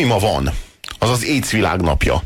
ami ma van, az az AIDS világnapja.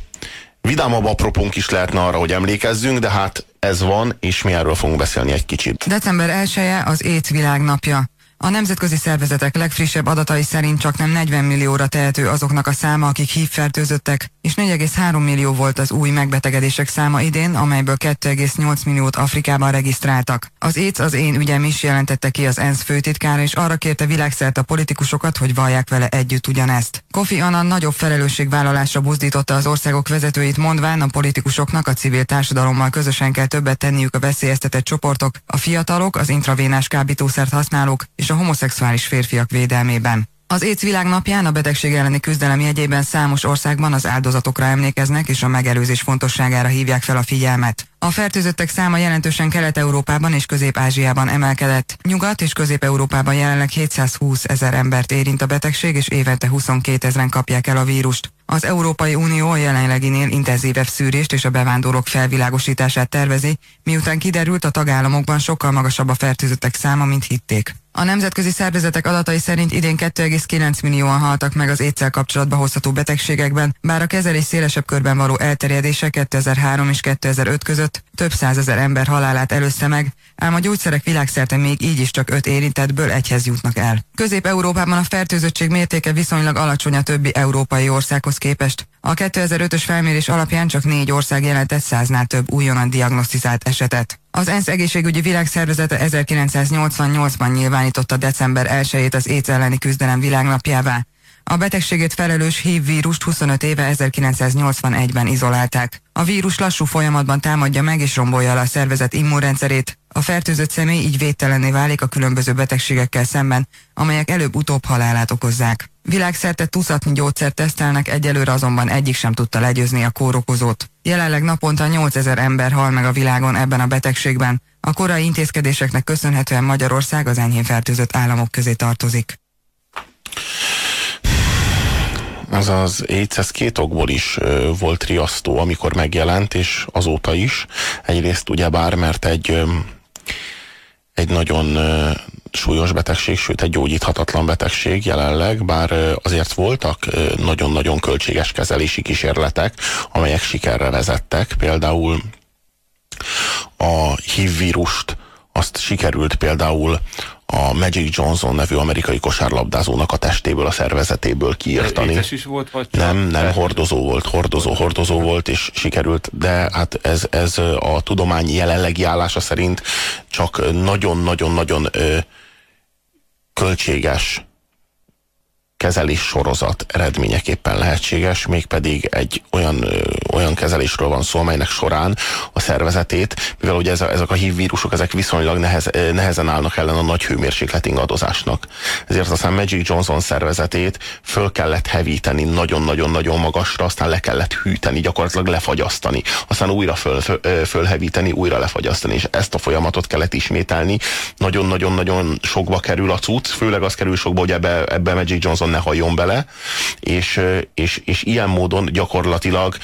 Vidámabb apropónk is lehetne arra, hogy emlékezzünk, de hát ez van, és mi erről fogunk beszélni egy kicsit. December 1 -e az AIDS világnapja. A nemzetközi szervezetek legfrissebb adatai szerint csak nem 40 millióra tehető azoknak a száma, akik hívfertőzöttek, és 4,3 millió volt az új megbetegedések száma idén, amelyből 2,8 milliót Afrikában regisztráltak. Az AIDS az én ügyem is jelentette ki az ENSZ főtitkára, és arra kérte világszerte a politikusokat, hogy vallják vele együtt ugyanezt. Kofi Annan nagyobb felelősségvállalásra buzdította az országok vezetőit, mondván a politikusoknak a civil társadalommal közösen kell többet tenniük a veszélyeztetett csoportok, a fiatalok, az intravénás kábítószert használók és a homoszexuális férfiak védelmében. Az AIDS világnapján a betegség elleni küzdelem jegyében számos országban az áldozatokra emlékeznek és a megelőzés fontosságára hívják fel a figyelmet. A fertőzöttek száma jelentősen Kelet-Európában és Közép-Ázsiában emelkedett. Nyugat- és Közép-Európában jelenleg 720 ezer embert érint a betegség, és évente 22 ezeren kapják el a vírust. Az Európai Unió a jelenleginél intenzívebb szűrést és a bevándorlók felvilágosítását tervezi, miután kiderült a tagállamokban sokkal magasabb a fertőzöttek száma, mint hitték. A nemzetközi szervezetek adatai szerint idén 2,9 millióan haltak meg az étszel kapcsolatba hozható betegségekben, bár a kezelés szélesebb körben való elterjedése 2003 és 2005 között több százezer ember halálát előzte meg, ám a gyógyszerek világszerte még így is csak öt érintettből egyhez jutnak el. Közép-Európában a fertőzöttség mértéke viszonylag alacsony a többi európai országhoz képest. A 2005-ös felmérés alapján csak négy ország jelentett száznál több újonnan diagnosztizált esetet. Az ENSZ egészségügyi világszervezete 1988-ban nyilvánította december 1-ét az éjsz elleni küzdelem világnapjává. A betegségét felelős HIV vírust 25 éve 1981-ben izolálták. A vírus lassú folyamatban támadja meg és rombolja le a szervezet immunrendszerét. A fertőzött személy így védtelenné válik a különböző betegségekkel szemben, amelyek előbb-utóbb halálát okozzák. Világszerte tucatnyi gyógyszert tesztelnek, egyelőre azonban egyik sem tudta legyőzni a kórokozót. Jelenleg naponta 8000 ember hal meg a világon ebben a betegségben. A korai intézkedéseknek köszönhetően Magyarország az enyhén fertőzött államok közé tartozik. Az az AIDS, ez két okból is volt riasztó, amikor megjelent, és azóta is. Egyrészt ugyebár, mert egy, egy nagyon súlyos betegség, sőt egy gyógyíthatatlan betegség jelenleg, bár azért voltak nagyon-nagyon költséges kezelési kísérletek, amelyek sikerre vezettek. Például a HIV vírust azt sikerült például a Magic Johnson nevű amerikai kosárlabdázónak a testéből, a szervezetéből kiírtani. is volt, vagy nem, nem, hordozó volt, hordozó, hordozó volt, és sikerült, de hát ez, ez a tudomány jelenlegi állása szerint csak nagyon-nagyon-nagyon költséges kezelés sorozat eredményeképpen lehetséges, mégpedig egy olyan, ö, olyan kezelésről van szó, amelynek során a szervezetét, mivel ugye ezek a HIV vírusok, ezek viszonylag nehez, nehezen állnak ellen a nagy hőmérséklet ingadozásnak. Ezért aztán Magic Johnson szervezetét föl kellett hevíteni nagyon-nagyon-nagyon magasra, aztán le kellett hűteni, gyakorlatilag lefagyasztani, aztán újra föl, föl, fölhevíteni, újra lefagyasztani, és ezt a folyamatot kellett ismételni. Nagyon-nagyon-nagyon sokba kerül a cucc, főleg az kerül sokba, hogy ebbe, ebbe Magic Johnson ne halljon bele, és, és, és ilyen módon gyakorlatilag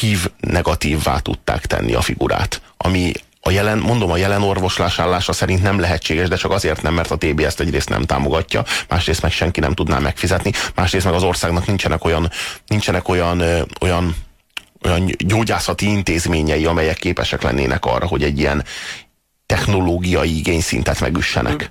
hív negatívvá tudták tenni a figurát, ami a jelen, mondom, a jelen orvoslás állása szerint nem lehetséges, de csak azért nem, mert a TB ezt egyrészt nem támogatja, másrészt meg senki nem tudná megfizetni, másrészt meg az országnak nincsenek olyan, nincsenek olyan, olyan olyan gyógyászati intézményei, amelyek képesek lennének arra, hogy egy ilyen, technológiai igényszintet megüssenek.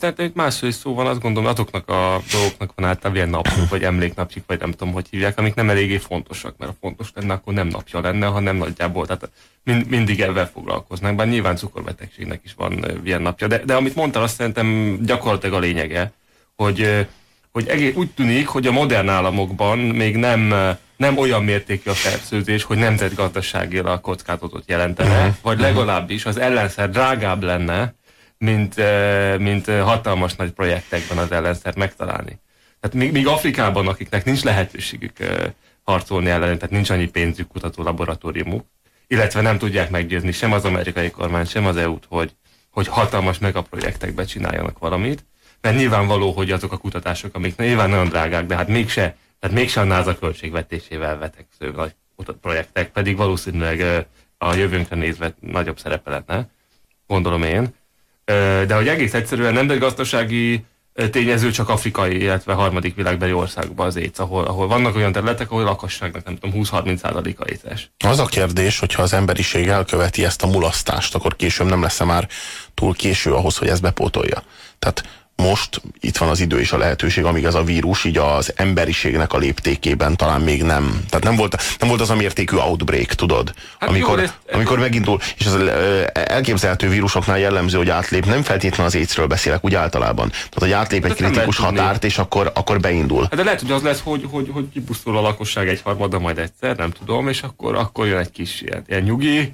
Tehát egy másfél szó van, azt gondolom, azoknak a dolgoknak van általában ilyen napjuk, vagy emléknapjuk, vagy nem tudom, hogy hívják, amik nem eléggé fontosak, mert a fontos lenne, akkor nem napja lenne, hanem nagyjából, tehát mind, mindig ebben foglalkoznak, bár nyilván cukorbetegségnek is van ilyen napja. De, de amit mondtál, azt szerintem gyakorlatilag a lényege, hogy, hogy egész, úgy tűnik, hogy a modern államokban még nem nem olyan mértékű a fertőzés, hogy nemzetgazdaságilag kockázatot jelentene, uh-huh. vagy legalábbis az ellenszer drágább lenne, mint, mint hatalmas nagy projektekben az ellenszer megtalálni. Tehát még, még Afrikában, akiknek nincs lehetőségük eh, harcolni ellen, tehát nincs annyi pénzük, kutató laboratóriumuk, illetve nem tudják meggyőzni sem az amerikai kormány, sem az EU-t, hogy, hogy hatalmas megaprojektekbe csináljanak valamit, mert nyilvánvaló, hogy azok a kutatások, amik nyilván nagyon drágák, de hát mégse tehát mégsem a NASA költségvetésével veteksző nagy projektek, pedig valószínűleg a jövőnkre nézve nagyobb szerepe lenne, gondolom én. De hogy egész egyszerűen nem gazdasági tényező csak afrikai, illetve harmadik világbeli országban az éjsz, ahol, ahol vannak olyan területek, ahol lakosságnak nem tudom, 20-30%-a éces. Az a kérdés, hogyha az emberiség elköveti ezt a mulasztást, akkor később nem lesz -e már túl késő ahhoz, hogy ezt bepótolja. Tehát most itt van az idő és a lehetőség, amíg ez a vírus így az emberiségnek a léptékében talán még nem. Tehát nem volt, nem volt az a mértékű outbreak, tudod? Hát amikor, jó, amikor megindul, és az elképzelhető vírusoknál jellemző, hogy átlép, nem feltétlenül az écről beszélek úgy általában. Tehát, hogy átlép egy kritikus határt, és akkor, akkor beindul. Hát de lehet, hogy az lesz, hogy, hogy, hogy kipusztul a lakosság egy harmada majd egyszer, nem tudom, és akkor, akkor jön egy kis ilyen, ilyen nyugi,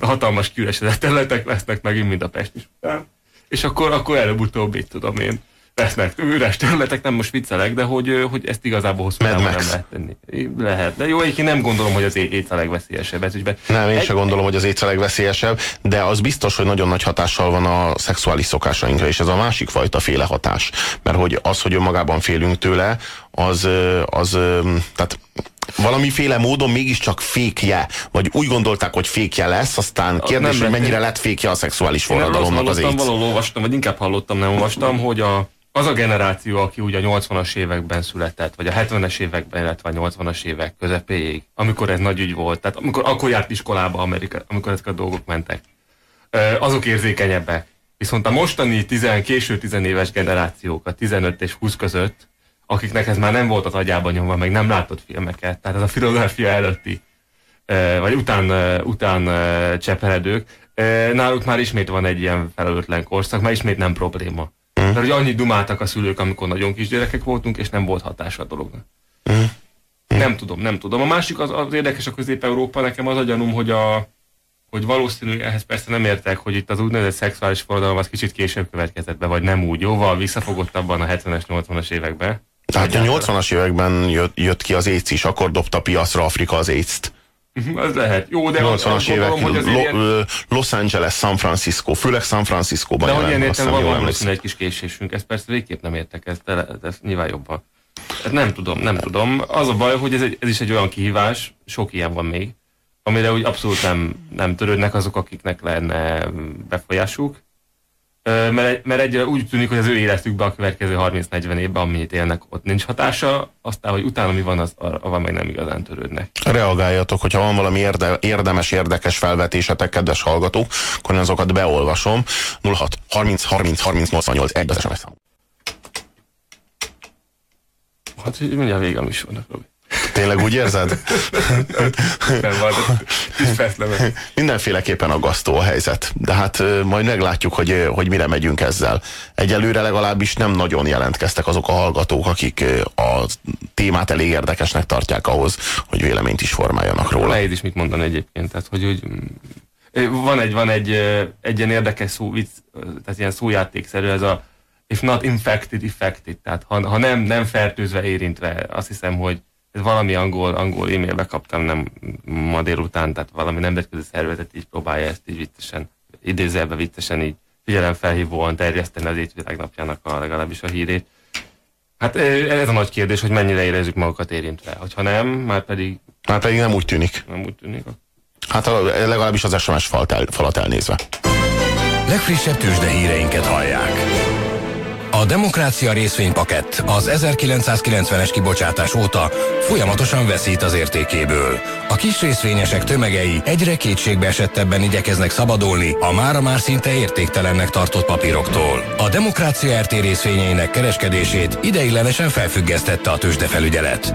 hatalmas kiüresedett területek lesznek megint, mint a Pest is után és akkor, akkor előbb-utóbb, itt tudom én, lesznek üres területek, nem most viccelek, de hogy, hogy ezt igazából hosszú távon nem lehet tenni. Lehet, de jó, egyébként nem gondolom, hogy az éjsz a legveszélyesebb. Ez ügyben. Nem, én Egy... sem gondolom, hogy az éjsz a legveszélyesebb, de az biztos, hogy nagyon nagy hatással van a szexuális szokásainkra, és ez a másik fajta féle hatás. Mert hogy az, hogy önmagában félünk tőle, az, az tehát valamiféle módon mégiscsak fékje, vagy úgy gondolták, hogy fékje lesz, aztán kérdés, nem hogy mennyire lett fékje a szexuális forradalomnak az AIDS. Valahol olvastam, vagy inkább hallottam, nem olvastam, hogy a, az a generáció, aki ugye a 80-as években született, vagy a 70-es években, illetve a 80-as évek közepéig, amikor ez nagy ügy volt, tehát amikor akkor járt iskolába Amerika, amikor ezek a dolgok mentek, azok érzékenyebbek. Viszont a mostani tizen, késő tizenéves generációk, a 15 és 20 között, akiknek ez már nem volt az agyában nyomva, meg nem látott filmeket, tehát ez a filozófia előtti, vagy után, után cseperedők, náluk már ismét van egy ilyen felelőtlen korszak, már ismét nem probléma. Mm. Mert hogy annyit dumáltak a szülők, amikor nagyon kisgyerekek voltunk, és nem volt hatása a dolognak. Mm. Nem tudom, nem tudom. A másik az, az érdekes a Közép-Európa, nekem az a gyanúm, hogy a, hogy valószínű, ehhez persze nem értek, hogy itt az úgynevezett szexuális forradalom az kicsit később következett be, vagy nem úgy, jóval visszafogottabban a 70-es, 80-as években. Tehát a 80-as években jött, jött ki az AIDS is, akkor dobta piacra Afrika az AIDS-t. Ez lehet. Jó, de 80-as évek, gondolom, hogy Lo, ilyen... Los Angeles, San Francisco, főleg San Francisco-ban De hogy értem van valószínűleg egy kis késésünk, ezt persze végképp nem értek, ez, de, ez nyilván jobban. Hát nem tudom, nem tudom. Az a baj, hogy ez, egy, ez is egy olyan kihívás, sok ilyen van még, amire úgy abszolút nem, nem törődnek azok, akiknek lenne befolyásuk, mert, mert egy, úgy tűnik, hogy az ő életükben a következő 30-40 évben, amit élnek, ott nincs hatása, aztán, hogy utána mi van, az, arra meg nem igazán törődnek. Reagáljatok, hogyha van valami érde, érdemes, érdekes felvetésetek, kedves hallgatók, akkor én azokat beolvasom. 06 30 30 30 88 egy az SMS szám. Hát mindjárt vége a műsornak, Robi. Tényleg úgy érzed? Nem van, Mindenféleképpen aggasztó a helyzet, de hát majd meglátjuk, hogy, hogy mire megyünk ezzel. Egyelőre legalábbis nem nagyon jelentkeztek azok a hallgatók, akik a témát elég érdekesnek tartják ahhoz, hogy véleményt is formáljanak róla. Nehéz is mit mondani egyébként, tehát hogy, hogy van egy, van egy, egy ilyen érdekes szó, vicc, tehát ilyen szójátékszerű, ez a if not infected, infected, tehát ha, ha nem, nem fertőzve, érintve, azt hiszem, hogy valami angol, angol e-mailbe kaptam nem ma délután, tehát valami nemzetközi szervezet így próbálja ezt így viccesen, idézelbe viccesen így figyelemfelhívóan terjeszteni az étvilágnapjának a legalábbis a hírét. Hát ez a nagy kérdés, hogy mennyire érezzük magukat érintve. Hogyha nem, már pedig... Már pedig nem úgy tűnik. Nem úgy tűnik. Hát legalábbis az SMS falat, el, falat elnézve. Legfrissebb tőzsde híreinket hallják. A Demokrácia részvénypakett az 1990-es kibocsátás óta folyamatosan veszít az értékéből. A kis részvényesek tömegei egyre kétségbe esettebben igyekeznek szabadulni a mára már szinte értéktelennek tartott papíroktól. A Demokrácia RT részvényeinek kereskedését ideiglenesen felfüggesztette a tőzsdefelügyelet.